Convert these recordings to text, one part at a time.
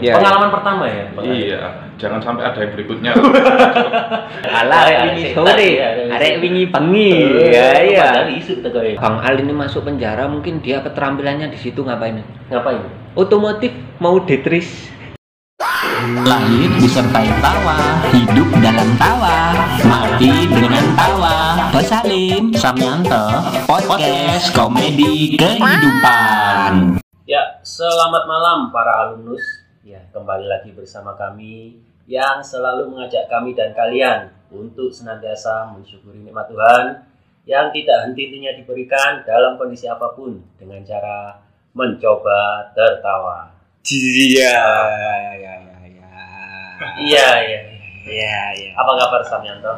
Ya. Pengalaman pertama ya? Ali? Iya, jangan sampai ada yang berikutnya. Alah, Arek wingi sore, arek wingi bengi. Ya, iya. Padahal isu Bang Al ini masuk penjara, mungkin dia keterampilannya di situ ngapain? ngapain? Otomotif mau detris. Lahir disertai tawa, hidup dalam tawa, mati dengan tawa. Bos Salim, Samyanto, podcast komedi kehidupan. Ya, selamat malam para alumnus. Ya, kembali lagi bersama kami yang selalu mengajak kami dan kalian untuk senantiasa mensyukuri nikmat Tuhan yang tidak henti-hentinya diberikan dalam kondisi apa pun dengan cara mencoba tertawa. Iya, ya, ya, ya. Iya, iya. Iya, iya. Apa kabar Samyanto?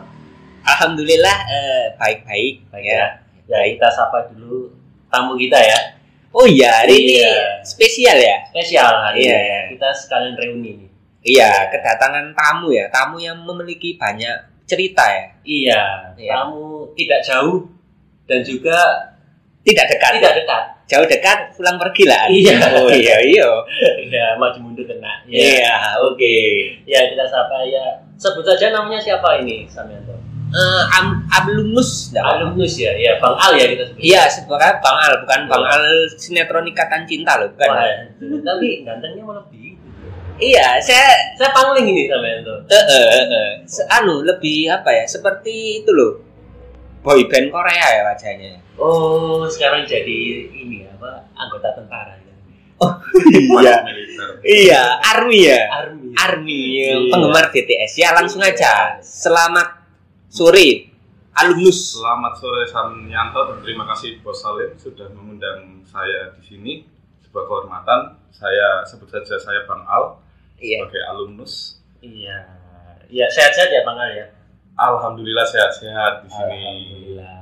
Alhamdulillah eh, baik-baik. Baik ya. ya. Ya, kita sapa dulu tamu kita ya. Oh iya, hari ini Iya. spesial ya. Spesial hari Iya. ini. Kita sekalian reuni nih. Iya, kedatangan tamu ya, tamu yang memiliki banyak cerita ya. Iya, Iya. tamu tidak jauh dan juga Tidak dekat. tidak dekat. Jauh dekat, pulang pergi lah. Iya. Oh iya, iya. ya, maju mundur kena. Iya, oke. Ya, kita sapa ya. Sebut saja namanya siapa ini, Samyanto? Eh, am, alumnus. Alumnus ya, ya Bang Al ya kita sebut. Iya, sebenarnya Bang Al, bukan Bang Al sinetron ikatan cinta loh, bukan. Wah, tapi gantengnya lebih. Iya, saya Saya pangling ini Samyanto. eh eh, eh, eh. Se- anu lebih apa ya? Seperti itu loh. Boy band Korea ya wajahnya. Oh, sekarang jadi ini apa? Anggota tentara ya. Iya. Iya, Army ya. Army. Army yang Iya. penggemar BTS ya langsung Iya. aja. Selamat sore alumnus. Selamat sore Samyanto dan terima kasih Bos Salim sudah mengundang saya di sini. Sebuah kehormatan. Saya sebut saja saya Bang Al Iya. sebagai alumnus. Iya. Iya, sehat-sehat ya Bang Al ya. Alhamdulillah sehat-sehat di sini. Alhamdulillah.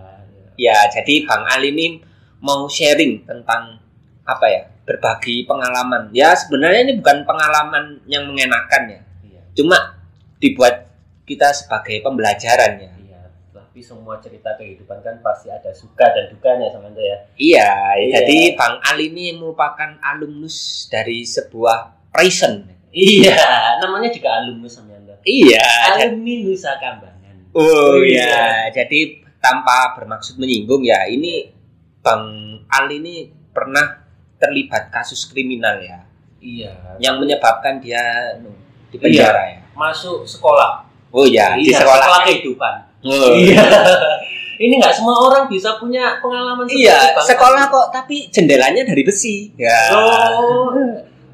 Ya, jadi Bang Al ini mau sharing tentang apa ya? Berbagi pengalaman. Ya, sebenarnya ini bukan pengalaman yang mengenakan ya. Iya. Cuma dibuat kita sebagai pembelajaran ya. Iya, tapi semua cerita kehidupan kan pasti ada suka dan dukanya Samyanto ya. Iya, Iya. jadi Bang Al ini merupakan alumnus dari sebuah prison. Iya, namanya juga alumnus Samyanto. Iya. jadi- Alumni Nusa Kambangan. Oh Iya. iya, jadi tanpa bermaksud menyinggung ya, ini Bang Al ini pernah terlibat kasus kriminal ya, Iya. yang menyebabkan dia anu, di penjara ya. Masuk sekolah. Oh iya, di Iya, sekolah. kehidupan. Oh, Iya. Ini nggak semua orang bisa punya pengalaman seperti Iya, sekolah kok tapi jendelanya dari besi. Ya. Oh,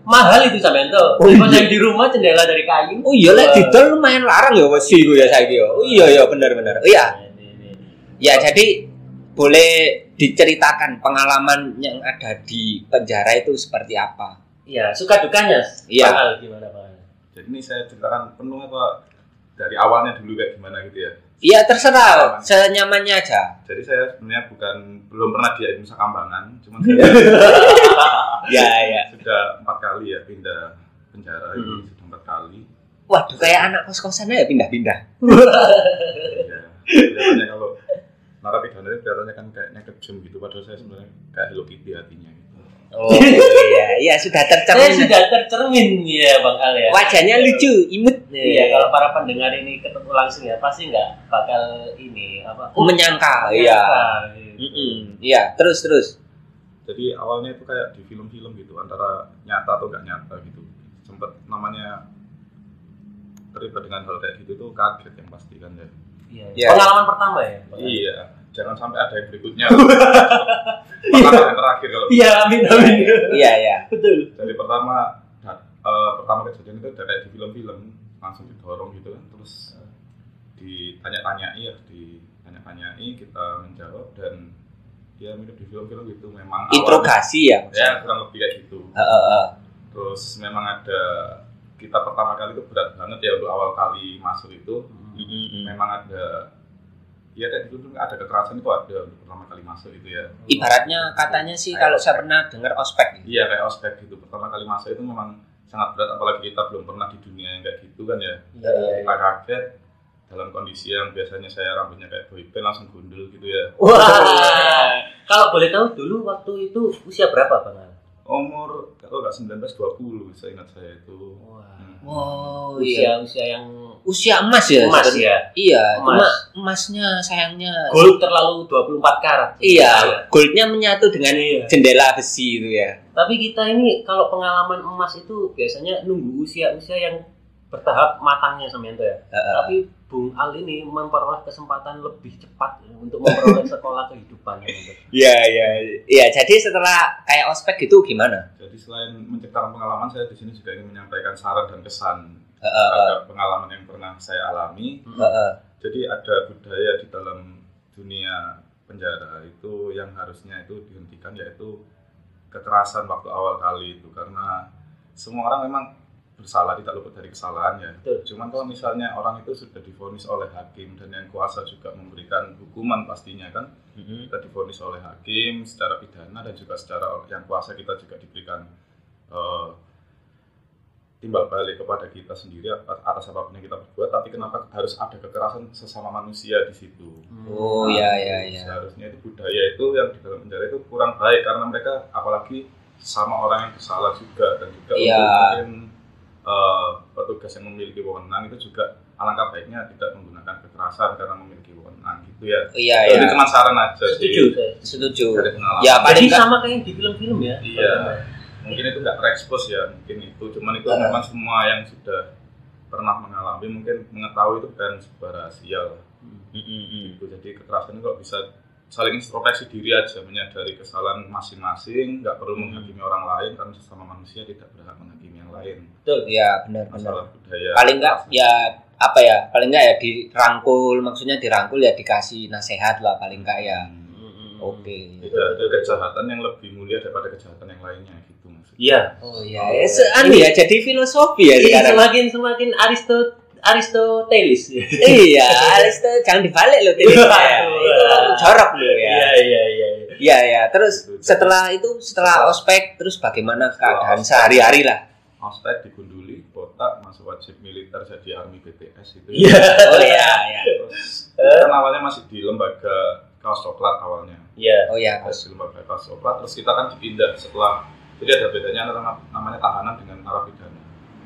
mahal itu Samyanto. Oh, Kalau iya. yang di rumah jendela dari kayu. Oh iya, lek didol lumayan larang ya besi iku ya saiki ya. Oh iya iya benar-benar. Oh iya. Ya, jadi boleh diceritakan pengalaman yang ada di penjara itu seperti apa? Iya, suka dukanya. Iya. Gimana? Al? Jadi ini saya ceritakan penuh apa dari awalnya dulu kayak gimana gitu ya. Iya terserah, senyamannya aja. Jadi saya sebenarnya bukan belum pernah di Nusa Kambangan, cuman saya Ya ya. sudah empat kali ya pindah penjara Hmm. ini sudah empat kali. Waduh kayak anak kos kosan ya pindah-pindah. Ya, kelihatannya kalau narapidana itu kelihatannya kan kayaknya kejam gitu, padahal saya sebenarnya kayak Hello Kitty hatinya gitu. Oh iya, iya sudah Saya tercermin. sudah tercermin ya Bang Al ya. Wajahnya lucu, imut. Iya, kalau para pendengar ini ketemu langsung ya pasti nggak bakal ini apa? menyangka. Iya. gitu. Mm-mm, Iya, terus terus. Jadi awalnya itu kayak di film-film gitu, antara nyata atau nggak nyata gitu. Sempet namanya terlibat dengan hal kayak gitu tuh kaget yang pasti kan ya. Iya. Iya. Pengalaman pertama ya. Iya, jangan sampai ada yang berikutnya. Pengalaman yang terakhir kalau Iya, amin amin. Iya iya. Betul. dari pertama eh, pertama kejadian itu kayak di film-film langsung didorong gitu kan terus ditanya-tanyai ya ditanya-tanyai kita menjawab dan ya mirip di film-film gitu memang Interogasi ya. ya kurang lebih kayak gitu Heeh, heeh. terus memang ada kita pertama kali itu berat banget ya untuk awal kali masuk itu Mm-mm. memang ada ya kayak gitu ada kekerasan itu ada untuk pertama kali masuk itu ya Ibaratnya katanya sih kalau saya pernah dengar ospek. Iya kayak ospek gitu. Pertama kali masuk itu memang sangat berat apalagi kita belum pernah di dunia yang kayak gitu kan ya. Iya, iya, Kita kaget dalam kondisi yang biasanya saya rambutnya kayak boyband langsung gundul gitu ya. Wah. Kalau boleh tahu dulu waktu itu usia berapa Bang? Umur kalau nggak 19 20 saya ingat saya itu. Wah. Hmm. Wow, iya. Usia usia yang Usia emas ya. emas ya. Iya, Emas. cuma emasnya sayangnya Gold terlalu 24 karat. Iya, goldnya menyatu dengan Iya. jendela besi itu ya. Tapi kita ini kalau pengalaman emas itu biasanya nunggu usia-usia yang bertahap matangnya Samianto ya. Heeh. Tapi Bung Al ini memperoleh kesempatan lebih cepat untuk memperoleh sekolah kehidupan. gitu. Iya, iya. Iya, jadi setelah kayak ospek gitu gimana? Jadi selain menciptakan pengalaman, saya di sini juga ingin menyampaikan saran dan kesan Heeh, heeh. terhadap pengalaman yang pernah saya alami. Heeh. Jadi ada budaya di dalam dunia penjara itu yang harusnya itu dihentikan yaitu kekerasan waktu awal kali itu karena semua orang memang bersalah tidak luput dari kesalahan ya. Betul. Cuman kalau misalnya orang itu sudah divonis oleh hakim dan yang kuasa juga memberikan hukuman pastinya kan Mhm. kita divonis oleh hakim secara pidana dan juga secara yang kuasa kita juga diberikan eh, timbal balik kepada kita sendiri atas apa pun yang kita perbuat tapi kenapa harus ada kekerasan sesama manusia di situ Oh, iya, iya, iya. seharusnya itu budaya itu yang di dalam penjara itu kurang baik karena mereka apalagi sama orang yang bersalah juga dan juga untuk mungkin eh, petugas yang memiliki wewenang itu juga alangkah baiknya tidak menggunakan kekerasan karena memiliki wewenang gitu ya Iya, Jadi iya. cuma saran aja Setuju sih. Setuju. dari pengalaman. Ya, paling Jadi sama kayak di film-film ya. Iya. Mungkin itu nggak terekspos ya, mungkin itu. Cuman itu Ah. memang semua yang sudah pernah mengalami mungkin mengetahui itu bukan sebuah rahasia lah. Gitu. Jadi kekerasan itu kok bisa saling introspeksi diri aja, menyadari kesalahan masing-masing, nggak perlu Hmm. menghakimi orang lain karena sesama manusia tidak berhak menghakimi yang lain. Iya, benar, benar. Masalah budaya. Paling enggak ya apa ya? Paling enggak ya dirangkul, maksudnya dirangkul ya dikasih nasihat lah paling enggak ya. Hmm. Oke. Tidak ada kejahatan yang lebih mulia daripada kejahatan yang lainnya gitu maksudnya. Iya. Oh iya, ya, se- anu ya jadi filosofi ya Ini sekarang. semakin semakin Aristo Aristoteles. iya, tuh jangan dibalik loh tidak ya. Itu jorok loh ya. Iya iya iya. Iya ya. Terus setelah itu setelah ospek terus bagaimana keadaan sehari-hari lah? Ospek digunduli, botak, masuk wajib militer jadi army BTS itu. Iya. Oh iya, iya. Terus kan awalnya masih di lembaga kaos coklat awalnya. Iya. Oh iya, Terus di lembaga kaos coklat, terus kita kan dipindah setelah jadi ada bedanya antara nam- namanya tahanan dengan narapidana.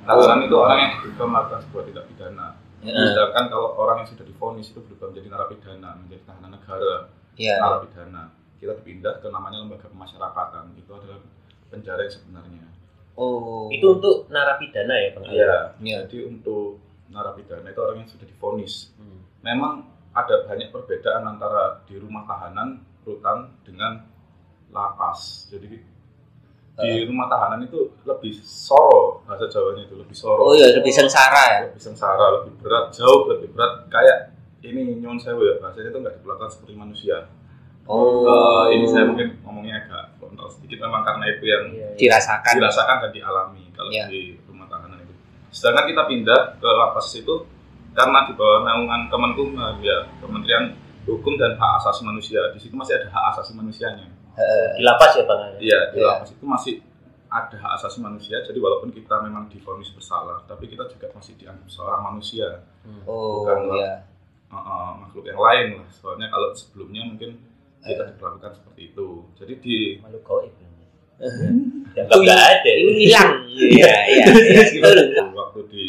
Tahanan itu orang yang diduga melakukan sebuah tindak pidana. Heeh. Sedangkan kalau orang yang sudah divonis itu berubah menjadi narapidana, menjadi tahanan negara, Iya. narapidana. Kita dipindah ke namanya lembaga pemasyarakatan. Itu adalah penjara yang sebenarnya. Oh. Itu untuk narapidana ya, Bang. Iya. Iya. Jadi untuk narapidana itu orang yang sudah divonis. Hmm. Memang ada banyak perbedaan antara di rumah tahanan rutan dengan lapas. Jadi di rumah tahanan itu lebih soro bahasa Jawanya itu lebih soro. Oh iya, lebih sengsara ya. Lebih sengsara, lebih berat, jauh lebih berat. Kayak ini nyuwun sewu ya bahasanya itu nggak diperlakukan seperti manusia. Oh. Eh, ini saya mungkin ngomongnya agak frontal sedikit memang karena itu yang Iya, iya. dirasakan. dirasakan dan dialami kalau Iya. di rumah tahanan itu. Sedangkan kita pindah ke lapas itu karena di bawah naungan Kemenkumham ya Kementerian Hukum dan Hak Asasi Manusia. Di situ masih ada hak asasi manusianya. Di lapas ya, Bang. Iya, di Iya. lapas itu masih ada hak asasi manusia. Jadi walaupun kita memang divonis bersalah, tapi kita juga masih dianggap seorang manusia, Oh Bukan, iya. uh, uh, makhluk yang lain lah. Soalnya kalau sebelumnya mungkin kita diperlakukan seperti itu. Jadi di Malu goib. Dianggap nggak ada. Ini hilang. Iya, iya. iya. Betul. waktu, di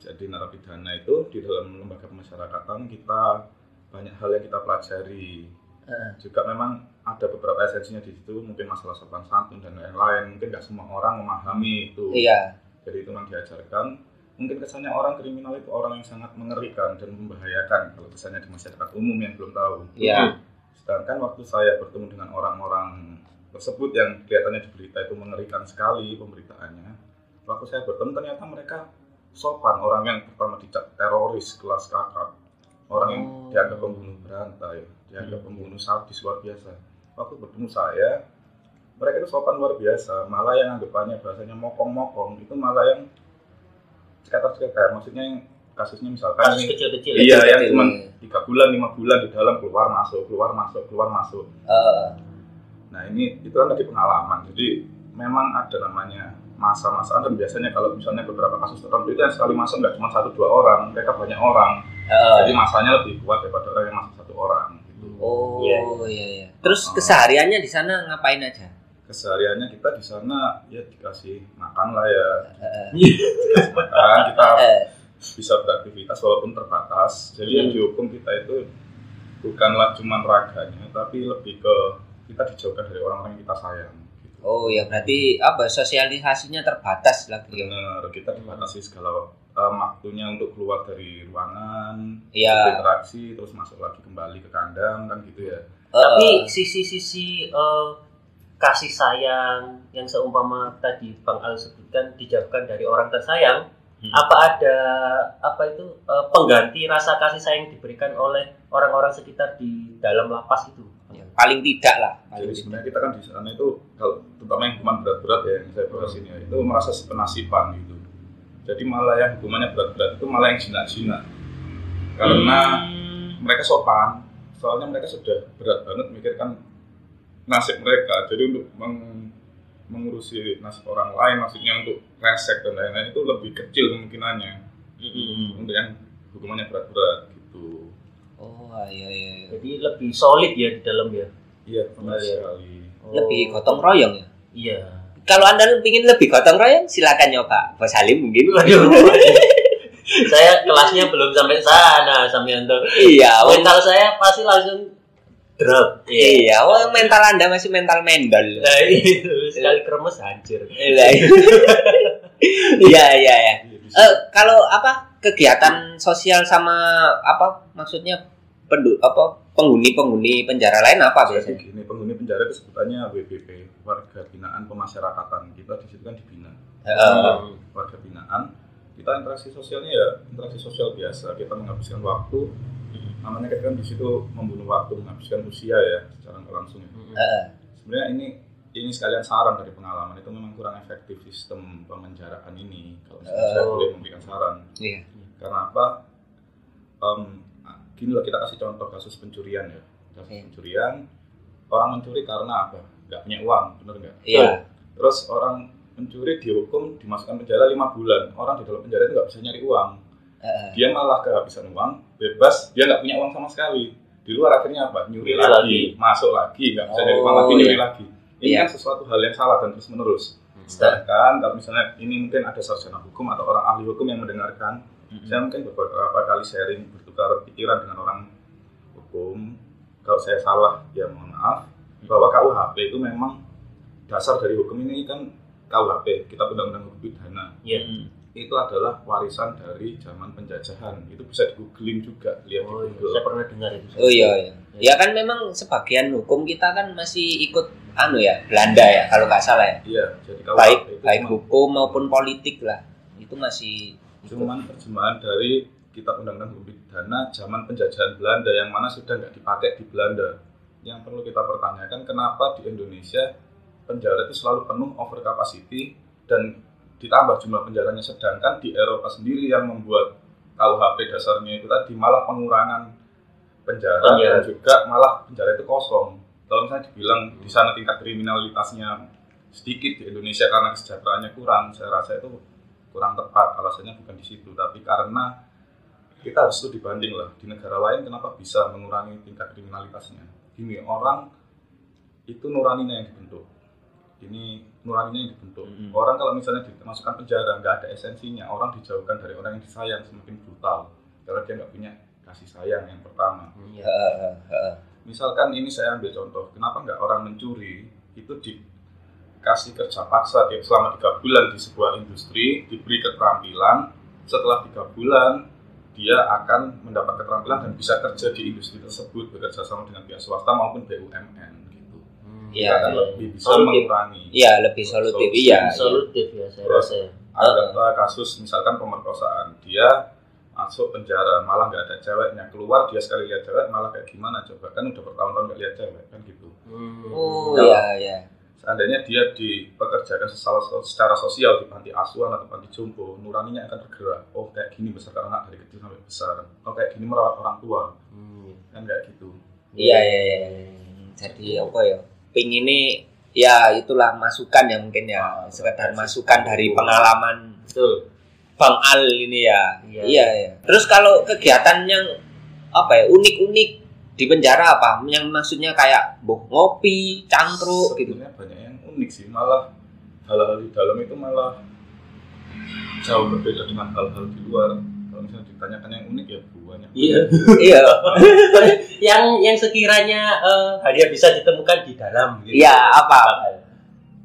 jadi narapidana itu di dalam lembaga pemasyarakatan kita banyak hal yang kita pelajari Heeh. juga memang ada beberapa esensinya di situ mungkin masalah sopan santun dan lain-lain mungkin nggak semua orang memahami itu Iya. jadi itu memang diajarkan mungkin kesannya orang kriminal itu orang yang sangat mengerikan dan membahayakan kalau kesannya di masyarakat umum yang belum tahu Iya. Sedangkan waktu saya bertemu dengan orang-orang tersebut yang kelihatannya di berita itu mengerikan sekali pemberitaannya waktu saya bertemu ternyata mereka sopan orang yang pertama dicap teroris kelas kakap orang yang Oh. dianggap pembunuh berantai dianggap pembunuh sadis luar biasa. Waktu bertemu saya mereka itu sopan luar biasa. Malah yang anggapannya bahasanya mokong-mokong itu malah yang sekitar-sekitar maksudnya yang kasusnya misalkan Kasus kecil-kecil. Iya, yang cuma tiga bulan, lima bulan di dalam keluar masuk, keluar masuk, keluar masuk. Heeh. Nah ini itu kan tadi pengalaman. Jadi memang ada namanya masa-masa dan biasanya kalau misalnya beberapa kasus tertentu itu yang sekali masuk nggak cuma satu dua orang, mereka banyak orang. Heeh. Jadi masanya lebih kuat daripada orang yang masuk satu orang. Gitu. Oh Iya, iya iya. Terus kesehariannya di sana ngapain aja? kesehariannya kita di sana ya dikasih makan lah ya Heeh. dikasih makan kita Eh, bisa beraktivitas walaupun terbatas jadi yang Hmm. dihukum kita itu bukanlah cuman raganya tapi lebih ke kita dijauhkan dari orang-orang yang kita sayang gitu. Oh ya berarti apa sosialisasinya terbatas lagi ya. benar kita dibatasi segala em, waktunya untuk keluar dari ruangan Iya. berinteraksi terus masuk lagi kembali ke kandang kan gitu ya Tapi Heeh. sisi-sisi eh, kasih sayang yang seumpama tadi Bang Al sebutkan dijauhkan dari orang tersayang, Hmm. apa ada apa itu eh, pengganti rasa kasih sayang yang diberikan oleh orang-orang sekitar di dalam lapas itu? Ya, paling tidak lah. jadi Paling tidak. sebenarnya kita kan di sana itu kalau terutama yang hukuman berat-berat ya yang saya bahas ini ya, itu merasa sepenasiban gitu jadi malah yang hukumannya berat-berat itu malah yang jinak-jinak karena Hmm. mereka sopan soalnya mereka sudah berat banget mikirkan nasib mereka jadi untuk meng- mengurusi nasib orang lain maksudnya untuk resek dan lain-lain itu lebih kecil kemungkinannya Mm-mm. untuk yang hukumannya berat-berat gitu Oh iya iya. iya. Jadi lebih solid ya di dalam ya. iya benar Iya. sekali Lebih gotong royong ya. Iya. Kalau anda ingin lebih gotong royong, silakan nyoba. Bos Salim mungkin. Waduh. saya kelasnya belum sampai sana, Samyanto. iya. wong- Mental saya pasti langsung drop. Iya. Wong mental anda masih mental mendol. Nah itu sekali kremes hancur. Iya iya iya. iya. Iya, bisa. Eh, kalau apa kegiatan sosial sama apa maksudnya pendu apa penghuni-penghuni penjara lain apa Jadi biasanya? gini, penghuni penjara itu sebutannya WBP, warga binaan pemasyarakatan. Kita di situ kan dibina. Heeh. Warga binaan, kita interaksi sosialnya ya interaksi sosial biasa. Kita menghabiskan waktu, namanya kita kan di situ membunuh waktu, menghabiskan usia ya, secara nggak langsung. Ya. Heeh. Sebenarnya ini ini sekalian saran dari pengalaman itu memang kurang efektif sistem pemenjaraan ini. Kalau misalnya saya boleh memberikan saran, Iya. karena apa? Em, gini loh kita kasih contoh kasus pencurian ya kasus Iya. pencurian orang mencuri karena apa nggak punya uang bener nggak Iya. terus orang mencuri dihukum dimasukkan penjara lima bulan orang di dalam penjara itu nggak bisa nyari uang Dia malah kehabisan uang bebas dia nggak punya uang sama sekali. Di luar akhirnya apa? Nyuri lagi, lagi. masuk lagi nggak bisa nyari uang Oh, lagi nyuri iya. lagi. Ini Iya. kan sesuatu hal yang salah dan terus menerus Hmm. sedangkan kalau misalnya ini mungkin ada sarjana hukum atau orang ahli hukum yang mendengarkan saya mungkin beberapa kali sharing bertukar pikiran dengan orang hukum. Kalau saya salah ya mohon maaf. Bahwa KUHP itu memang dasar dari hukum ini kan KUHP kita undang-undang hukum pidana. Iya. Itu adalah warisan dari zaman penjajahan itu bisa di googling juga lihat Oh, di iya. Google saya pernah dengar itu. Oh iya iya. Ya kan memang sebagian hukum kita kan masih ikut anu ya Belanda ya kalau nggak salah ya. iya jadi KUHP Baik itu baik hukum maupun politik lah. Itu masih cuman terjemahan dari kitab undang-undang hukum pidana zaman penjajahan Belanda yang mana sudah nggak dipakai di Belanda yang perlu kita pertanyakan kenapa di Indonesia penjara itu selalu penuh over capacity dan ditambah jumlah penjaranya sedangkan di Eropa sendiri yang membuat KUHP dasarnya itu tadi malah pengurangan penjara Penjara. dan juga malah penjara itu kosong. Kalau misalnya dibilang di sana tingkat kriminalitasnya sedikit di Indonesia karena kesejahteraannya kurang saya rasa itu kurang tepat. Alasannya bukan di situ tapi karena kita harus itu dibanding lah. Di negara lain kenapa bisa mengurangi tingkat kriminalitasnya? Gini orang itu nuraninya yang dibentuk ini nuraninya yang dibentuk. Mm-mm. orang kalau misalnya dimasukkan penjara nggak ada esensinya. Orang dijauhkan dari orang yang disayang semakin brutal. Karena dia nggak punya kasih sayang yang pertama. Iya. Misalkan ini saya ambil contoh kenapa nggak orang mencuri? Itu dikasih kerja paksa dia selama tiga bulan di sebuah industri diberi keterampilan. Setelah tiga bulan dia akan mendapat keterampilan dan bisa kerja di industri tersebut bekerja sama dengan pihak swasta maupun BUMN Hmm. Iya, akan iya. lebih bisa Solutif. mengurangi Iya lebih solutif. Solutif. Iya. iya. Solutif ya saya Terus. rasa. ya. anggaplah kasus misalkan pemerkosaan dia masuk penjara malah nggak ada ceweknya keluar dia sekali lihat cewek malah kayak gimana coba kan udah bertahun-tahun nggak lihat cewek kan gitu Hmm. Oh iya iya. seandainya dia dipekerjakan secara, secara sosial di panti asuhan atau panti jompo, nuraninya akan bergerak. Oh kayak gini besar anak dari kecil sampai besar. Oh kayak gini merawat orang tua, Hmm. kan kayak gitu. Iya iya iya. Jadi apa ya? Ping ini ya itulah masukan ya mungkin ya sekedar masukan dari pengalaman Betul. Bang Al ini ya. Iya. Iya iya. Terus kalau kegiatan yang apa ya unik-unik di penjara apa? Yang maksudnya kayak ngopi, cangkruk gitu. Banyak yang unik sih malah hal-hal di dalam itu malah jauh berbeda dengan hal-hal di luar kalau misalnya ditanyakan yang unik ya banyak Iya. iya yang yang sekiranya eh, hanya bisa ditemukan di dalam gitu. Iya, apa?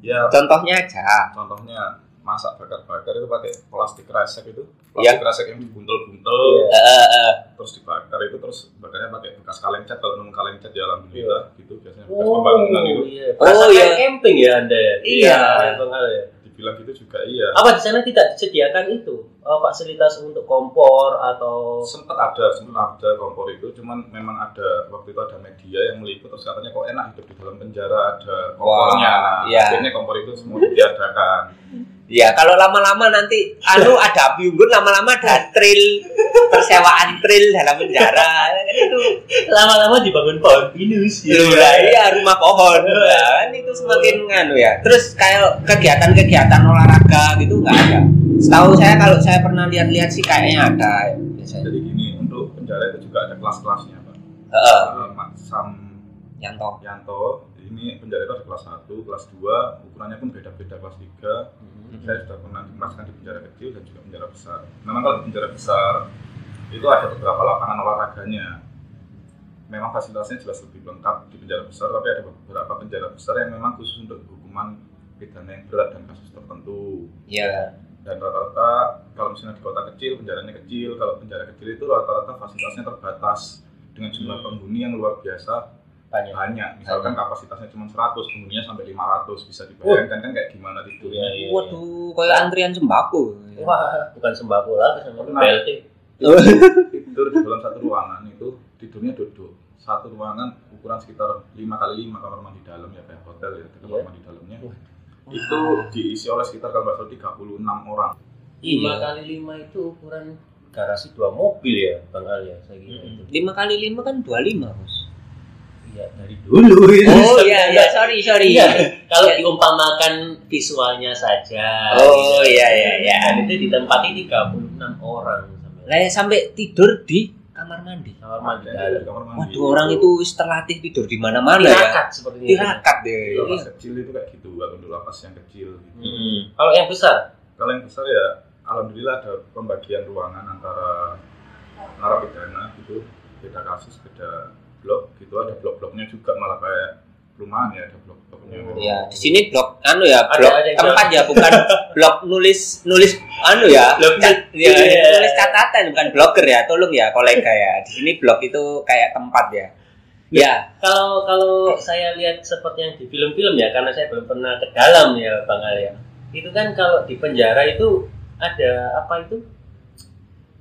Ya contohnya aja contohnya masak bakar-bakar itu pakai plastik resek itu Iya. plastik resek yang dibuntel-buntel Iya. Eh, eh, eh. terus dibakar itu terus bakarnya pakai bekas kaleng cat kalau nemu kaleng cat ya alhamdulillah gitu biasanya bekas Oh, pembangunan itu iya. Oh, iya. kayak camping ya Anda ya? Iya. Bang Al ya. Dibilang gitu juga iya. Apa di sana tidak disediakan itu? Eh, fasilitas untuk kompor atau sempat ada sempat ada kompor itu cuman memang ada waktu itu ada media yang meliput terus katanya kok enak hidup di dalam penjara ada kompornya. Wah, nah, iya. akhirnya kompor itu semua ditiadakan Iya, kalau lama-lama nanti anu ada api unggun, lama-lama ada tril persewaan tril dalam penjara. Kan itu lama-lama dibangun pohon pinus Loh, lah, iya rumah pohon. Kan itu semakin nganu ya. Terus kayak kegiatan-kegiatan olahraga gitu nggak ada. Setahu saya kalau saya pernah lihat-lihat sih kayaknya ada biasanya. jadi gini untuk penjara itu juga ada kelas-kelasnya pak Heeh, Eh, Mak Sam Yanto. Yanto ini penjara itu ada kelas 1, kelas 2 ukurannya pun beda-beda kelas 3 saya sudah pernah dimasukkan di penjara kecil dan juga penjara besar. Memang kalau di penjara besar itu ada beberapa lapangan olahraganya. Memang fasilitasnya jelas lebih lengkap di penjara besar tapi ada beberapa penjara besar yang memang khusus untuk hukuman pidana yang berat dan kasus tertentu. Iya. dan rata-rata kalau misalnya di kota kecil penjaranya kecil kalau penjara kecil itu rata-rata fasilitasnya terbatas dengan jumlah Hmm. penghuni yang luar biasa banyak banyak misalkan kapasitasnya cuma 100 penghuninya sampai 500 bisa dibayangkan kan kayak gimana itu Iya, iya. Waduh, kayak antrian sembako. wah bukan sembako lagi sama Pernah. BLT tidur di dalam satu ruangan itu tidurnya duduk satu ruangan ukuran sekitar 5 kali 5 kamar mandi dalam ya kayak hotel ya kamar Iya. mandi dalamnya Wah. itu diisi oleh sekitar kalau nggak salah 36 orang lima Iya. kali lima itu ukuran garasi dua mobil ya bang Al ya saya kira itu Lima kali lima kan dua lima, bos. Iya dari dulu itu Oh iya iya, sorry sorry. Iya, kalau diumpamakan visualnya saja. Oh, gitu. iya, iya, iya. Dan itu ditempati 36 orang sampai Lah ya sampai tidur di kamar mandi. kamar mandi Ada dalam. di kamar mandi Waduh, orang itu wis terlatih tidur di mana-mana ya. Tirakat sepertinya. Tirakat deh. lapas kecil itu kayak gitu kalau untuk lapas yang kecil gitu. Hmm. Kalau yang besar, kalau yang besar ya alhamdulillah ada pembagian ruangan antara narapidana gitu beda kasus beda blok gitu ada blok-bloknya juga malah kayak perumahan ya ada blok-bloknya Ya, di sini blok anu ya, Ada- blok ada yang tempat ya, bukan blok nulis nulis anu ya. Blok cat- ya, iya. nulis catatan bukan blogger ya, tolong ya kolega ya. Di sini blok itu kayak tempat ya. Ya, kalau kalau saya lihat seperti yang di film-film ya, karena saya belum pernah ke dalam ya Bang Al ya. Itu kan kalau di penjara itu ada apa itu?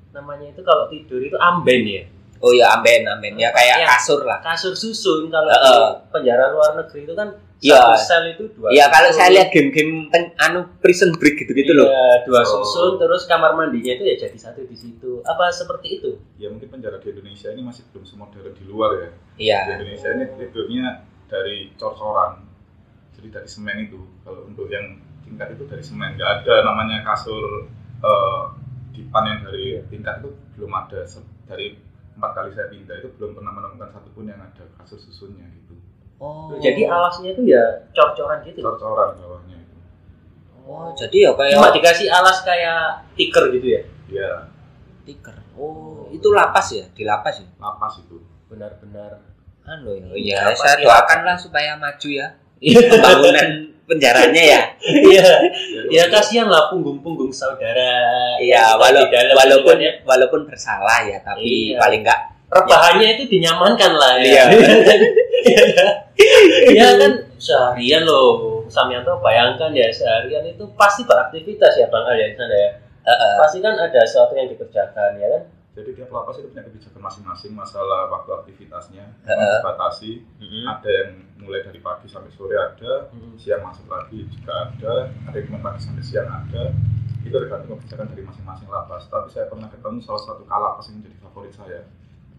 Namanya itu kalau tidur itu amben ya. Oh ya amben amben ya kayak Ya. kasur lah. kasur susun kalau di penjara luar negeri itu kan Iya. satu sel itu dua Ya kalau saya lihat game-game anu prison break gitu-gitu loh. Iya, dua Oh. susun terus kamar mandinya itu ya jadi satu di situ apa seperti itu ya mungkin penjara di Indonesia ini masih belum semodern di luar ya Iya. di Indonesia ini tidurnya dari cor-coran jadi dari semen itu kalau untuk yang tingkat itu dari semen nggak ada namanya kasur eh, dipan yang dari Iya. tingkat itu belum ada dari empat kali saya pindah itu belum pernah menemukan satupun yang ada kasur susunnya gitu Oh. jadi alasnya itu ya cor-coran gitu cor-coran bawahnya itu Oh, jadi ya kayak cuma dikasih alas kayak tiker gitu ya ya stiker. Oh, itu lapas ya, di lapas ya. lapas itu benar-benar Anu ya. Iya, Ya, saya ya. doakanlah supaya maju ya pembangunan penjaranya ya. iya ya kasihan lah punggung-punggung saudara Iya, walau, walaupun ya. walaupun bersalah ya, tapi Iya. paling enggak rebahannya itu dinyamankan lah Iya. ya. Iya kan seharian loh Samianto bayangkan ya seharian itu pasti beraktivitas ya Bang Al ya di sana ya. Heeh. Pasti kan ada sesuatu yang dikerjakan ya kan. Jadi tiap lapas itu punya kebijakan masing-masing masalah waktu aktivitasnya Heeh. dibatasi Mm-mm. ada yang mulai dari pagi sampai sore ada Hmm. siang masuk lagi juga ada ada yang cuma pagi sampai siang ada itu tergantung kebijakan dari masing-masing lapas tapi saya pernah ketemu salah satu kalapas yang menjadi favorit saya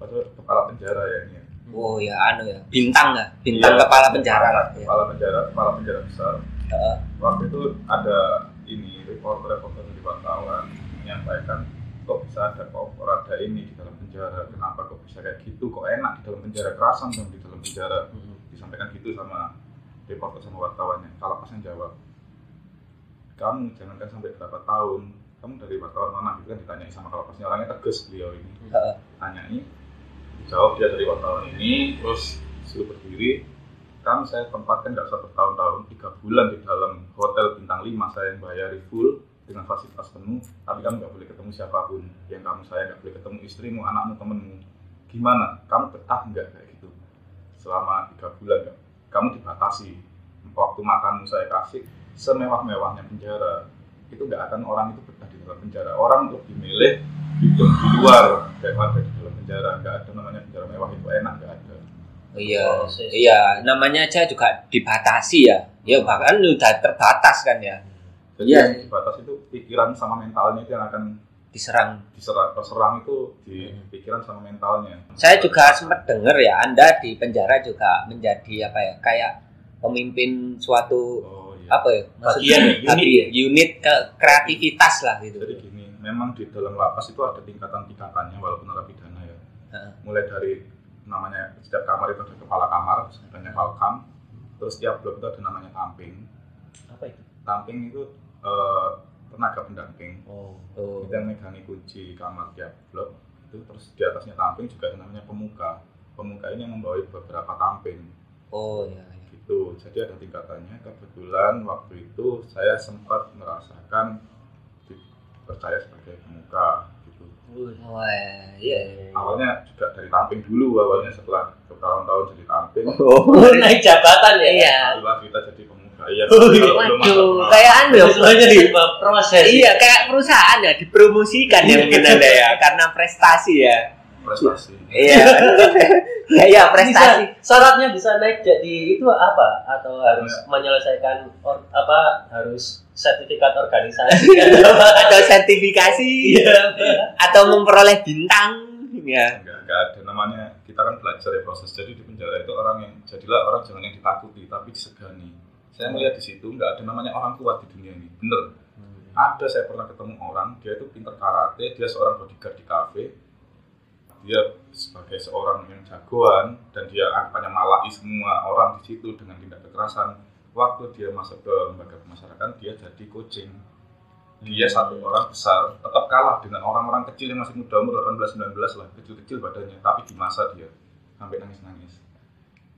itu kepala penjara ya ini ya. Oh ya, anu ya, bintang ya, bintang Iya, kepala penjara lah. Kepala penjara kepala penjara besar Heeh. waktu itu ada ini reporter-reporter dari wartawan menyampaikan kok bisa ada kompor ada ini di dalam penjara? Kenapa kok bisa kayak gitu? Kok enak di dalam penjara? Kerasan dong di dalam penjara. Hmm. disampaikan gitu sama reporter sama wartawannya. Kalau pasnya jawab kamu jangankan sampai berapa tahun kamu dari wartawan mana? Gitu kan ditanyai sama kalau pasnya. Orangnya tegas beliau ini. Heeh. tanyai jawab dia dari wartawan ini terus suruh berdiri kan saya tempatkan nggak usah bertahun-tahun tiga bulan di dalam hotel bintang 5 saya yang bayari full dengan fasilitas penuh tapi kamu nggak boleh ketemu siapa pun. Yang kamu saya nggak boleh ketemu istrimu anakmu temenmu. Gimana? Kamu betah nggak kayak gitu? Selama tiga bulan nggak kamu dibatasi. Waktu makanmu saya kasih semewah-mewahnya penjara. Itu nggak akan orang itu betah di dalam penjara. Orang lebih milih hidup di luar daripada di dalam penjara. Nggak ada namanya penjara mewah itu enak nggak ada. Iya, Oh, iya. Namanya aja juga dibatasi ya. Ya bahkan udah terbatas kan ya. Jadi Iya. yang dibatas itu pikiran sama mentalnya itu yang akan Diserang. diserang terserang itu di pikiran sama mentalnya Saya juga sempat dengar ya, Anda di penjara juga menjadi apa ya? Kayak pemimpin suatu oh iya apa ya? Bagian, Maksudnya, unit ya? unit ke kreativitas lah gitu. Jadi gini, memang di dalam lapas itu ada tingkatan-tingkatannya walaupun narapidana ya. Heeh. Mulai dari namanya setiap kamar itu ada kepala kamar, sebutannya palkam. Terus setiap blok itu ada namanya tamping. Apa itu? Tamping itu eh, tenaga pendamping. Oh. Oh. Kita yang megangi kunci kamar tiap blok. Itu terus di atasnya tamping juga ada namanya pemuka. Pemuka ini yang membawa beberapa tamping Oh ya. ya. gitu. Jadi ada tingkatannya. Kebetulan waktu itu saya sempat merasakan dipercaya sebagai pemuka gitu. Wah, iya. awalnya juga dari tamping dulu awalnya setelah bertahun-tahun jadi tamping Oh. naik jabatan ya? Iya. setelah kita jadi pemuka iya Oh, iya. Waduh, pemuka. kayak anu ya. Semuanya di proses. Iya, kayak perusahaan ya dipromosikan ya mungkin Anda ya karena prestasi ya. prestasi Iya. ya, ya prestasi. Bisa, syaratnya bisa naik jadi itu apa? Atau harus menyelesaikan or- apa? Harus sertifikat organisasi atau sertifikasi Iya. atau memperoleh bintang ya enggak enggak ada namanya kita kan belajar ya proses jadi di penjara itu orang yang jadilah orang jangan yang ditakuti tapi disegani saya melihat di situ nggak ada namanya orang kuat di dunia ini. Bener. Ada saya pernah ketemu orang dia itu pinter karate dia seorang bodyguard di kafe. Dia sebagai seorang yang jagoan dan dia anggapannya malai semua orang di situ dengan tindak kekerasan. Waktu dia masuk ke lembaga pemasyarakatan dia jadi coaching. Dia satu orang besar tetap kalah dengan orang-orang kecil yang masih muda umur 18-19 lah kecil-kecil badannya. Tapi di masa dia sampai nangis-nangis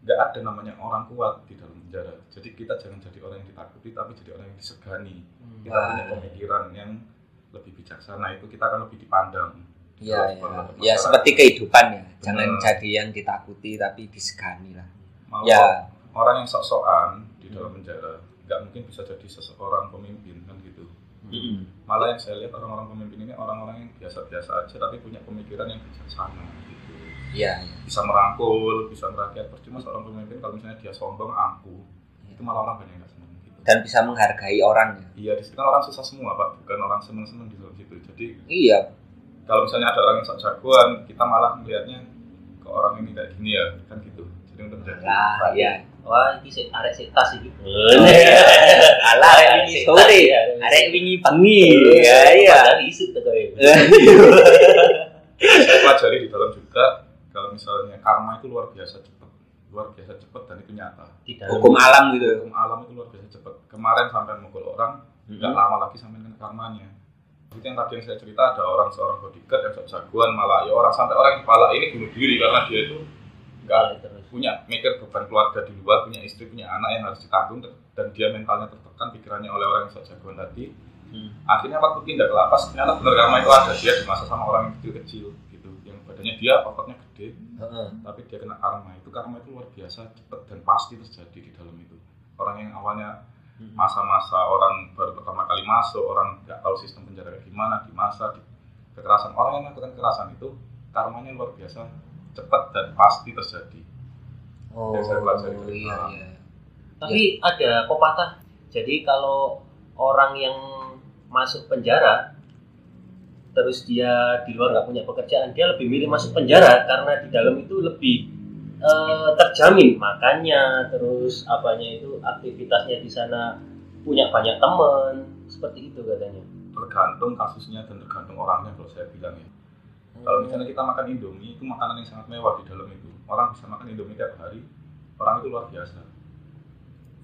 nggak ada namanya orang kuat di dalam penjara. Jadi kita jangan jadi orang yang ditakuti tapi jadi orang yang disegani. Kita Wah. punya pemikiran yang lebih bijaksana. Itu kita akan lebih dipandang. Di ya dalam ya ya seperti kehidupan ya. Jangan Benar. jadi yang ditakuti tapi disegani lah. Malah ya. orang yang sok-sokan di dalam penjara nggak mungkin bisa jadi seseorang pemimpin kan gitu. Malah yang saya lihat orang-orang pemimpin ini orang-orang yang biasa-biasa aja tapi punya pemikiran yang bijaksana gitu ya ya. bisa merangkul bisa merakyat. Percuma seorang pemimpin kalau misalnya dia sombong angkuh. Itu malah orang banyak yang nggak senang gitu. Dan bisa menghargai orang ya iya di situ kan orang susah semua pak. Bukan orang seneng-seneng di dalam situ. Jadi iya. kalau misalnya ada orang yang sok jagoan kita malah melihatnya ke orang ini kayak gini ya kan gitu. Jadi untuk menjadi lah ya Wah, ini sih arek sih tas ini. alah Arek ini wingi sore ya. arek wingi bengi ya iya. Padahal isu kayak. saya pelajari di dalam juga kalau misalnya karma itu luar biasa cepat. Luar biasa cepat dan itu nyata. Hukum alam gitu hukum alam itu luar biasa cepat. Kemarin sampai mukul orang nggak lama lagi sampai kena karmanya. Itu yang tadi yang saya cerita ada orang seorang bodyguard yang sok jagoan malah ya orang sampai orang yang kepala ini bunuh diri karena dia itu nggak punya mikir beban keluarga di luar punya istri punya anak yang harus ditanggung dan dia mentalnya tertekan pikirannya oleh orang yang sok jagoan tadi. Hmm. akhirnya waktu pindah ke lapas ternyata benar karma itu ada. Dia dimasa sama orang yang kecil-kecil gitu. Yang badannya dia ototnya Heeh. tapi dia kena karma. Itu karma itu luar biasa cepat dan pasti terjadi di dalam itu. Orang yang awalnya masa-masa orang baru pertama kali masuk orang nggak tahu sistem penjara kayak gimana di masa di kekerasan. Orang yang melakukan kekerasan itu karmanya luar biasa cepat dan pasti terjadi. Oh Yang saya pelajari dari iya iya. Tapi ada pepatah. Jadi kalau orang yang masuk penjara terus dia di luar nggak punya pekerjaan, dia lebih milih masuk penjara karena di dalam itu lebih eh, terjamin makannya, terus apanya itu aktivitasnya di sana punya banyak teman, seperti itu katanya. tergantung kasusnya dan tergantung orangnya kalau saya bilang ya. Kalau misalnya kita makan indomie itu makanan yang sangat mewah di dalam itu. Orang bisa makan indomie tiap hari orang itu luar biasa.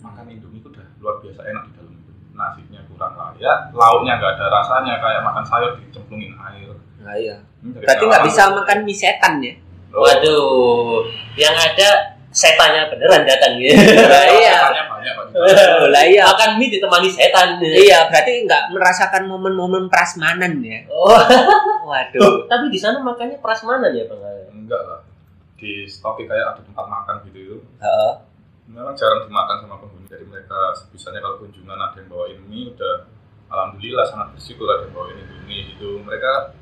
Makan indomie itu udah luar biasa enak di dalam itu nasinya kurang layak lauknya nggak ada rasanya kayak makan sayur dicemplungin air Nah, iya. Dari Berarti nggak bisa makan mie setan ya? Loh, Waduh, yang ada setannya beneran datang ya. Lah iya. dalam. Oh, lah iya. Makan mie ditemani setan. Iya, berarti nggak merasakan momen-momen prasmanan ya. Oh, Waduh. tapi di sana makannya prasmanan ya Bang enggak lah di stoki kayak ada tempat makan gitu itu Heeh. Memang jarang dimakan sama penghuni jadi mereka sebisanya kalau kunjungan ada yang bawain mie udah alhamdulillah sangat bersyukur ada yang bawain indomie itu mereka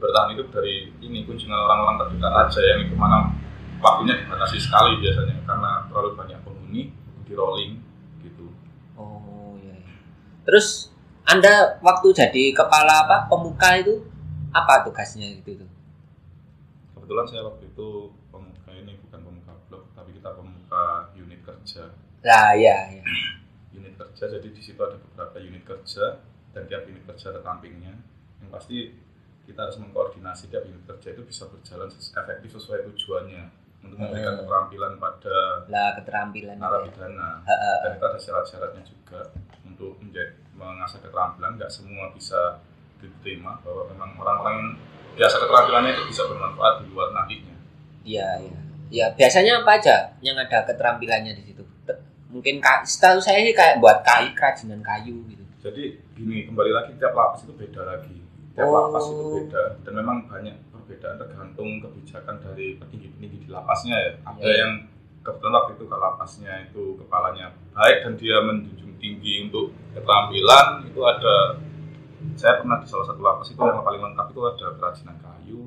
bertahan hidup dari ini kunjungan orang-orang terdekat aja yang itu mana waktunya dibatasi sekali biasanya karena terlalu banyak penghuni di rolling gitu Oh iya. iya. Terus Anda waktu jadi kepala apa pemuka itu apa tugasnya gitu tuh? kebetulan saya waktu itu pemuka ini bukan pemuka blok tapi kita pemuka kerja Lah iya, iya. unit kerja jadi di situ ada beberapa unit kerja dan tiap unit kerja ada tampingnya yang pasti kita harus mengkoordinasi tiap unit kerja itu bisa berjalan efektif sesuai tujuannya untuk memberikan Hmm. keterampilan pada Lah keterampilan. ya. narapidana Heeh. dan itu ada syarat-syaratnya juga untuk menjadi mengasah keterampilan nggak semua bisa diterima bahwa memang orang-orang yang biasa keterampilannya itu bisa bermanfaat di luar nantinya Iya, iya. Ya, biasanya apa aja yang ada keterampilannya di situ? Mungkin setahu saya sih kayak buat kayu, kerajinan kayu gitu. Jadi gini kembali lagi tiap lapas itu beda lagi. Tiap Oh. lapas itu beda dan memang banyak perbedaan tergantung kebijakan dari petinggi-petinggi di lapasnya ya. Ada Iya. yang kebetulan waktu itu kalau lapasnya itu kepalanya baik dan dia menjunjung tinggi untuk keterampilan itu ada saya pernah di salah satu lapas itu yang paling lengkap itu ada kerajinan kayu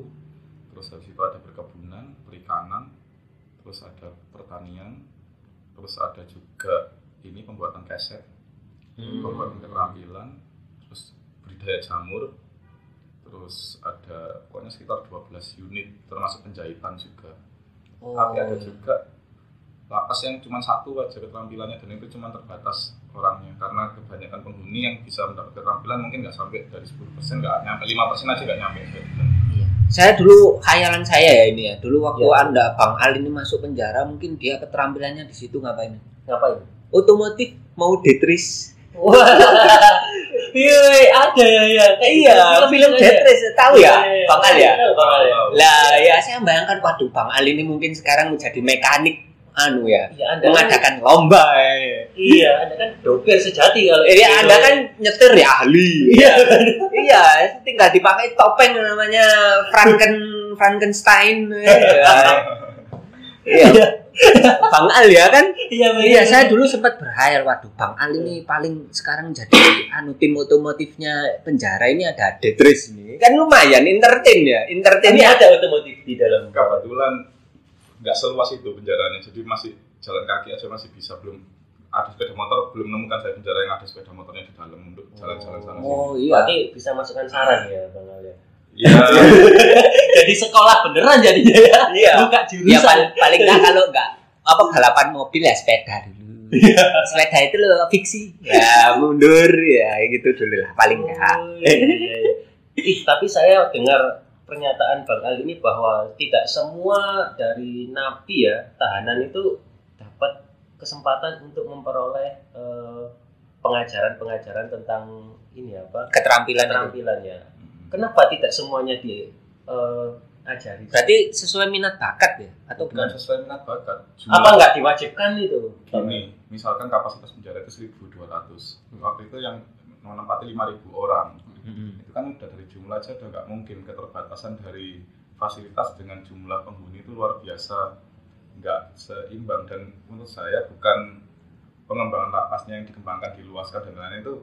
terus habis itu ada perkebunan perikanan terus ada pertanian terus ada juga ini pembuatan keset pembuatan keterampilan terus budidaya jamur terus ada pokoknya sekitar 12 unit termasuk penjahitan juga. Oh. tapi ada juga lapas yang cuma satu aja keterampilannya dan itu cuma terbatas orangnya. Karena kebanyakan penghuni yang bisa mendapat keterampilan mungkin nggak sampai dari 10% nggak nyampe 5% aja nggak nyampe Saya dulu khayalan saya ya ini ya. Dulu waktu Ya. Anda Bang Al ini masuk penjara, mungkin dia keterampilannya di situ ngapain? Ngapain? Otomotif mau detris. Wah, iya ada ya ya. Iya, film detris tahu ya, Bang Al ya. Tahu, Bang Al ya. Lah ya saya bayangkan waduh Bang Al ini mungkin sekarang menjadi mekanik anu ya, Iya, anda kan, mengadakan lomba. ya. iya, anda kan doper sejati kalau. Jadi gitu. Anda kan nyetir ya ahli. Iya. iya, tinggal dipakai topeng namanya Franken Frankenstein. Iya. Iya. Bang Al ya kan? Iya. Iya, saya dulu sempat berhayal, waduh, Bang Al ini paling sekarang jadi anu tim otomotifnya penjara ini ada Detris ini. Kan lumayan entertain ya, entertain ya. ada otomotif di dalam. kebetulan nggak seluas itu penjaranya jadi masih jalan kaki aja masih bisa belum ada sepeda motor belum menemukan saya penjara yang ada sepeda motornya di dalam untuk jalan-jalan sana sini Oh iya. Berarti bisa masukkan saran ya, Bang Al ya. Iya, Jadi sekolah beneran jadinya ya. Iya. Buka Ya jurusan. paling, paling enggak kalau enggak apa balapan mobil ya sepeda dulu. sepeda itu loh fiksi. Ya mundur ya gitu dulu lah paling enggak. Oh, iya, iya, iya. Ih, tapi saya dengar pernyataan Bang Al ini bahwa tidak semua dari napi ya tahanan itu dapat kesempatan untuk memperoleh eh, pengajaran-pengajaran tentang ini apa Keterampilan itu. keterampilannya. Kenapa tidak semuanya di eh, ajari? Berarti sesuai minat bakat ya atau bukan bukan? sesuai minat bakat apa nggak diwajibkan itu? gini misalkan kapasitas penjara itu 1200 waktu itu yang menempati 5000 orang itu kan udah dari jumlah aja udah nggak mungkin. Keterbatasan dari fasilitas dengan jumlah penghuni itu luar biasa. Nggak seimbang. Dan menurut saya bukan pengembangan lapasnya yang dikembangkan diluaskan dan lain-lain itu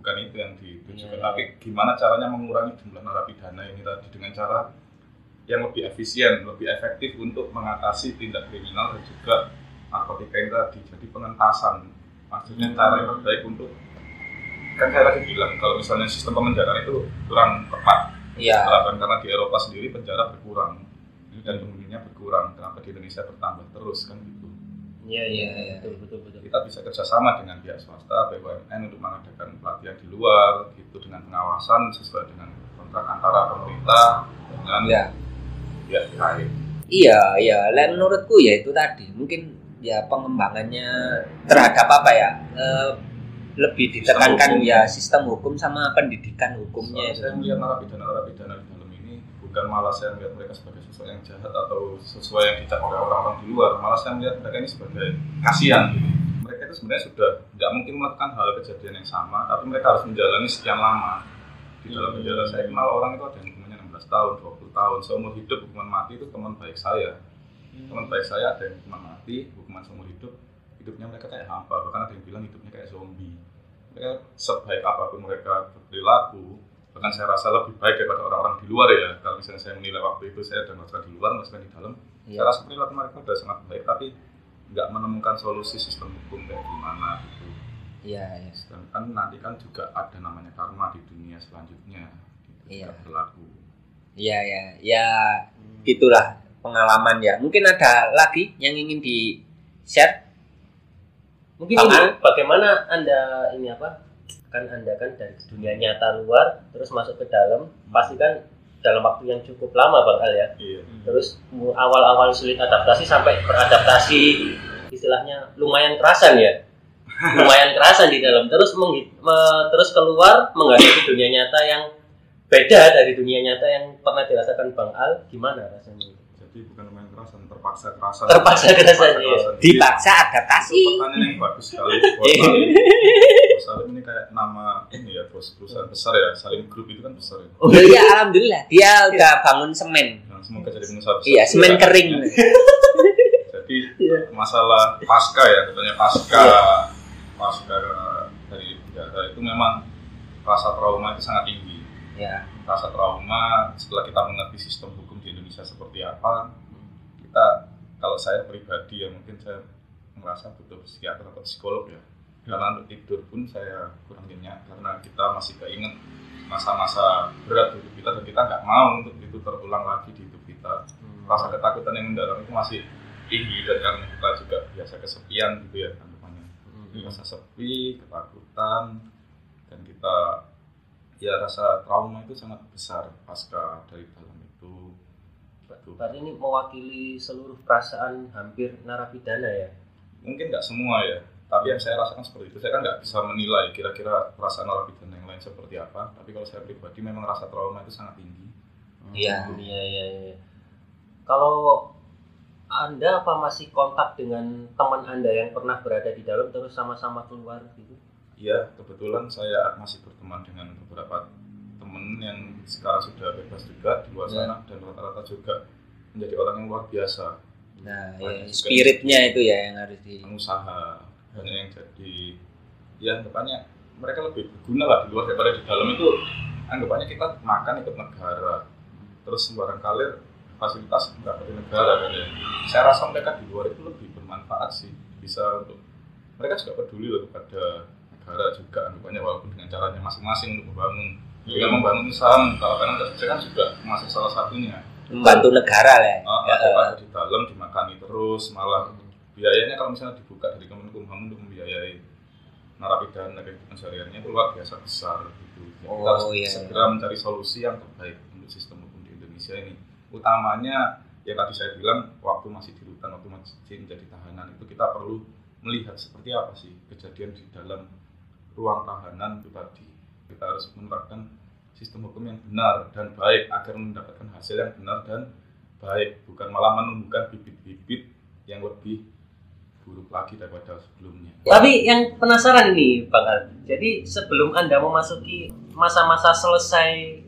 bukan itu yang ditujukan. Iya. tapi gimana caranya mengurangi jumlah narapidana ini tadi? Dengan cara yang lebih efisien lebih efektif untuk mengatasi tindak kriminal dan juga narkotika ini tadi. Jadi pengentasan. Maksudnya cara yang terbaik untuk kan saya tadi bilang kalau misalnya sistem pemenjaraan itu kurang tepat Iya. diterapkan karena di Eropa sendiri penjara berkurang dan penghuninya berkurang kenapa di Indonesia bertambah terus kan gitu Iya iya Iya, betul betul betul. kita bisa kerjasama dengan pihak swasta BUMN untuk mengadakan pelatihan di luar gitu dengan pengawasan sesuai dengan kontrak antara pemerintah dengan Iya. pihak lain Iya, iya. Lah menurutku ya itu tadi. Mungkin ya pengembangannya terhadap apa ya eh, lebih ditekankan ya sistem hukum sama pendidikan hukumnya Soalnya itu. saya melihat narapidana narapidana di dalam ini bukan malah saya melihat mereka sebagai sosok yang jahat atau sesuai yang dicap oleh orang-orang di luar. Malah saya melihat mereka ini sebagai kasihan. Gitu. mereka itu sebenarnya sudah tidak mungkin melakukan hal kejadian yang sama tapi mereka harus menjalani sekian lama di dalam penjara. Saya kenal orang itu ada yang hukumannya 16 tahun 20 tahun. Seumur hidup hukuman mati itu teman baik saya. Teman baik saya ada yang hukuman mati hukuman seumur hidup hidupnya mereka kayak hampa bahkan ada yang bilang hidupnya kayak zombie mereka sebaik apa pun mereka berperilaku bahkan saya rasa lebih baik daripada orang-orang di luar ya kalau misalnya saya menilai waktu itu saya dan merasakan di luar merasakan di dalam Iya. saya rasa perilaku mereka sudah sangat baik tapi nggak menemukan solusi sistem hukum kayak gimana gitu Iya, iya. sedangkan nanti kan juga ada namanya karma di dunia selanjutnya itu Iya. juga berlaku Iya, ya. Ya gitulah pengalaman ya. Mungkin ada lagi yang ingin di share? Mungkin ini Al? bagaimana anda ini apa? Kan anda kan dari dunia nyata luar terus masuk ke dalam, pasti kan dalam waktu yang cukup lama bang Al ya. iya Terus mu- awal-awal sulit adaptasi sampai beradaptasi istilahnya lumayan kerasan ya. Lumayan kerasan di dalam terus menghi- me- terus keluar menghadapi dunia nyata yang beda dari dunia nyata yang pernah dirasakan Bang Al gimana rasanya? Jadi bukan lumayan kerasan terpaksa kerasan Terpaksa kerasan, iya. kerasan. Dipaksa adaptasi. Itu pertanyaan yang bagus sekali Salim. Ini kayak nama ini ya bos perusahaan besar ya Salim Group itu kan besar ya Oh iya, alhamdulillah. Dia udah bangun semen. yang semoga jadi pengusaha besar Iya, semen Juga. kering. jadi masalah pasca ya katanya pasca pasca dari penjara itu memang rasa trauma itu sangat tinggi Ya. rasa trauma setelah kita mengerti sistem hukum di Indonesia seperti apa kita kalau saya pribadi ya mungkin saya merasa butuh psikiater atau psikolog ya. Karena untuk tidur pun saya kurang nyenyak karena kita masih keinget masa-masa berat hidup kita dan kita nggak mau untuk itu terulang lagi di hidup kita. Rasa ketakutan yang mendalam itu masih tinggi dan karena kita juga biasa kesepian gitu ya anggapannya rasa sepi ketakutan dan kita ya rasa trauma itu sangat besar pasca dari dalam itu Gitu. Berarti ini mewakili seluruh perasaan hampir narapidana ya. mungkin nggak semua ya tapi yang saya rasakan seperti itu saya kan nggak bisa menilai kira-kira perasaan narapidana yang lain seperti apa tapi kalau saya pribadi memang rasa trauma itu sangat tinggi Iya. Iya, iya, iya. Kalau Anda apa masih kontak dengan teman Anda yang pernah berada di dalam terus sama-sama keluar gitu? Iya, kebetulan saya masih berteman dengan beberapa temen yang sekarang sudah bebas juga di luar Ya. sana dan rata-rata juga menjadi orang yang luar biasa Nah, ya, spiritnya itu ya yang harus di pengusaha banyak yang jadi ya anggapannya mereka lebih berguna lah di luar daripada di dalam itu anggapannya kita makan ikut negara terus sembarang kalir fasilitas nggak dari negara kan ya. saya rasa mereka di luar itu lebih bermanfaat sih bisa untuk mereka juga peduli loh kepada negara juga anggapannya walaupun dengan caranya masing-masing untuk membangun dengan membangun usaha kalau kan saya kan juga masuk salah satunya membantu negara lah. Ah, Ya, daripada di dalam dimakani terus malah biayanya kalau misalnya dibuka dari Kemenkumham untuk membiayai narapidana kehidupan sehari-harinya itu luar biasa besar gitu. Jadi Oh, kita harus iya. segera mencari solusi yang terbaik untuk sistem hukum di Indonesia ini. Utamanya yang tadi saya bilang waktu masih di rutan, waktu masih menjadi tahanan itu kita perlu melihat seperti apa sih kejadian di dalam ruang tahanan itu tadi. Kita harus menerapkan sistem hukum yang benar dan baik agar mendapatkan hasil yang benar dan baik bukan malah menumbuhkan bibit-bibit yang lebih buruk lagi daripada sebelumnya. Tapi yang penasaran ini Bang Al. Jadi sebelum Anda memasuki masa-masa selesai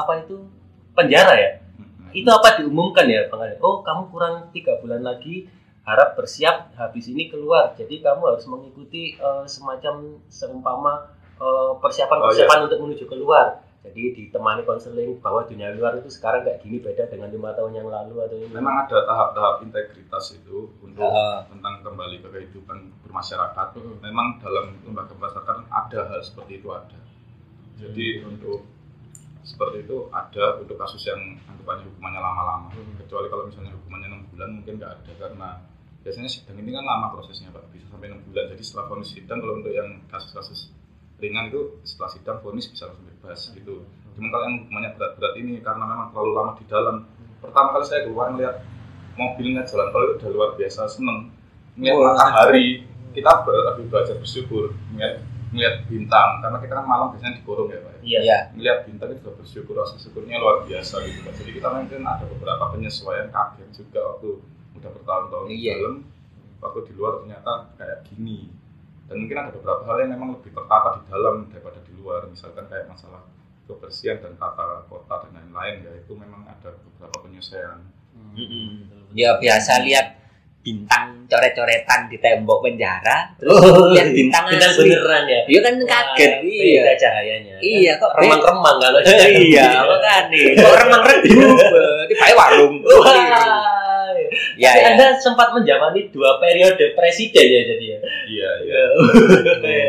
apa itu penjara ya? Mm-mm. Itu apa diumumkan ya Bang Al? Oh kamu kurang tiga bulan lagi harap bersiap habis ini keluar. Jadi kamu harus mengikuti eh, semacam seumpama eh, persiapan-persiapan untuk menuju keluar. Jadi ditemani konseling bahwa dunia luar itu sekarang kayak gini beda dengan lima tahun yang lalu atau ini. Memang ada tahap-tahap integritas itu untuk Heeh. tentang kembali ke kehidupan bermasyarakat. Memang dalam lembaga pemasarakatan ada hal seperti itu ada. Jadi untuk seperti itu ada untuk kasus yang anggapannya hukumannya lama-lama. Hmm. Kecuali kalau misalnya hukumannya enam bulan mungkin nggak ada karena biasanya sidang ini kan lama prosesnya pak bisa sampai enam bulan. Jadi setelah vonis sidang kalau untuk yang kasus-kasus ringan itu setelah sidang vonis bisa langsung bebas gitu. Cuma kalau yang hukumannya berat-berat ini karena memang terlalu lama di dalam. Pertama kali saya keluar ngeliat mobilnya jalan tol itu udah luar biasa seneng ngeliat Wah. matahari kita lebih belajar bersyukur ngeliat ngeliat bintang karena kita kan malam biasanya dikurung ya pak ya. Iya. Iya. ngeliat bintang itu juga bersyukur rasa syukurnya luar biasa gitu Pak. jadi kita mungkin ada beberapa penyesuaian kaget juga waktu udah bertahun-tahun di Iya. dalam waktu di luar ternyata kayak gini dan mungkin ada beberapa hal yang memang lebih tertata di dalam daripada di luar misalkan kayak masalah kebersihan dan tata kota dan lain-lain ya itu memang ada beberapa penyesuaian Mm-mm. Ya biasa lihat bintang coret-coretan di tembok penjara, terus Oh, lihat bintang bintang asli. beneran ya. Iya kan kaget. Wah, Iya. Beda cahayanya. Iya, kok remang-remang kalau iya, makanya. Kok remang redup. Tiba warung. Wah. Ya, Tapi ya. Anda sempat menjalani dua periode presiden ya jadi ya. iya iya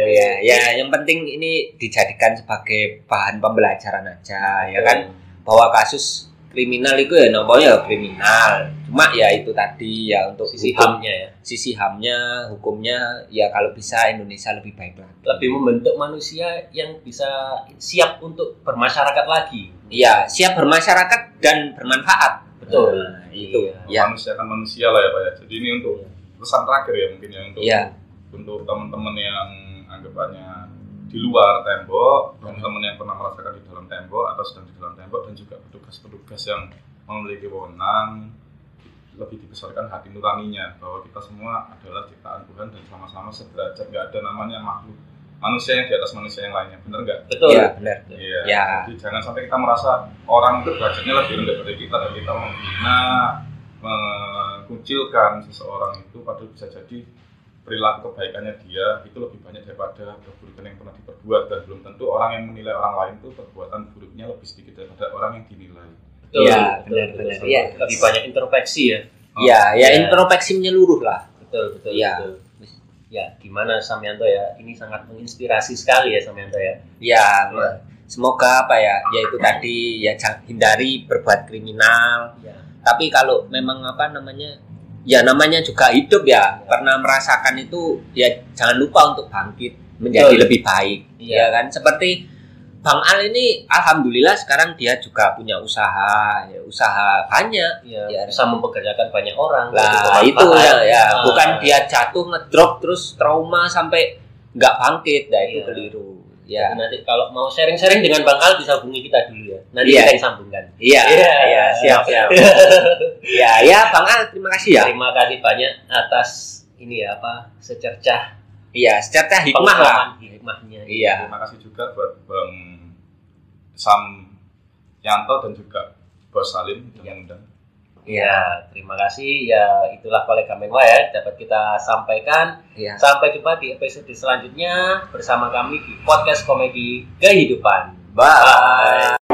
ya, ya, yang penting ini dijadikan sebagai bahan pembelajaran aja, ya kan? Bahwa kasus kriminal itu ya namanya ya kriminal. Cuma ya itu tadi ya untuk Sisi hukum- hamnya ya. sisi hamnya, hukumnya ya kalau bisa Indonesia lebih baik lagi. Lebih membentuk manusia yang bisa siap untuk bermasyarakat lagi. Iya, siap bermasyarakat dan bermanfaat. Betul. Nah, itu. Iya. Ya. manusia kan manusia lah ya pak ya jadi ini untuk pesan terakhir ya mungkin ya untuk Iya. untuk teman-teman yang anggapannya di luar tembok, teman-teman yang pernah merasakan di dalam tembok atau sedang di dalam tembok dan juga petugas-petugas yang memiliki wewenang lebih dibesarkan hati nuraninya bahwa kita semua adalah ciptaan Tuhan dan sama-sama sederajat nggak ada namanya makhluk manusia yang di atas manusia yang lainnya bener nggak? Betul. Iya, benar. Iya. Ya. Jadi jangan sampai kita merasa orang itu derajatnya lebih rendah dari kita dan kita menghina, mengucilkan seseorang itu padahal bisa jadi perilaku kebaikannya dia itu lebih banyak daripada keburukan yang pernah diperbuat dan belum tentu orang yang menilai orang lain itu perbuatan buruknya lebih sedikit daripada orang yang dinilai. Betul. Iya, betul, benar, benar. Iya. Lebih banyak introspeksi ya. Ya, ya Iya. introspeksi menyeluruh lah. Betul, betul. Iya. betul. Ya, gimana Samyanto ya? Ini sangat menginspirasi sekali ya Samyanto ya. Ya, semoga apa ya, ya itu tadi ya hindari berbuat kriminal. Iya. Tapi kalau memang apa namanya, ya namanya juga hidup ya, pernah merasakan itu ya jangan lupa untuk bangkit menjadi Betul. lebih baik. Iya. Ya kan, seperti Bang Al ini alhamdulillah sekarang dia juga punya usaha, ya usaha banyak. Iya, Ya. bisa mempekerjakan banyak orang. Lah Itu itu ya, ya. Ah. bukan dia jatuh ngedrop terus trauma sampai nggak bangkit, nah itu Iya. keliru. Jadi Ya, nanti kalau mau sharing-sharing dengan Bang Al bisa hubungi kita dulu ya. Nanti Iya. kita yang sambungkan. iya, Iya. iya, siap, siap. ya, ya, Bang Al, terima kasih ya. Terima kasih banyak atas ini ya apa secercah Iya, secara hikmah lah. hikmahnya. Iya. Terima kasih juga buat Bang Sam Yanto dan juga Bos Salim yang undang. Ya, terima kasih. Ya, itulah kolega Menwa ya dapat kita sampaikan. Iya. Sampai jumpa di episode selanjutnya bersama kami di podcast komedi kehidupan. Bye.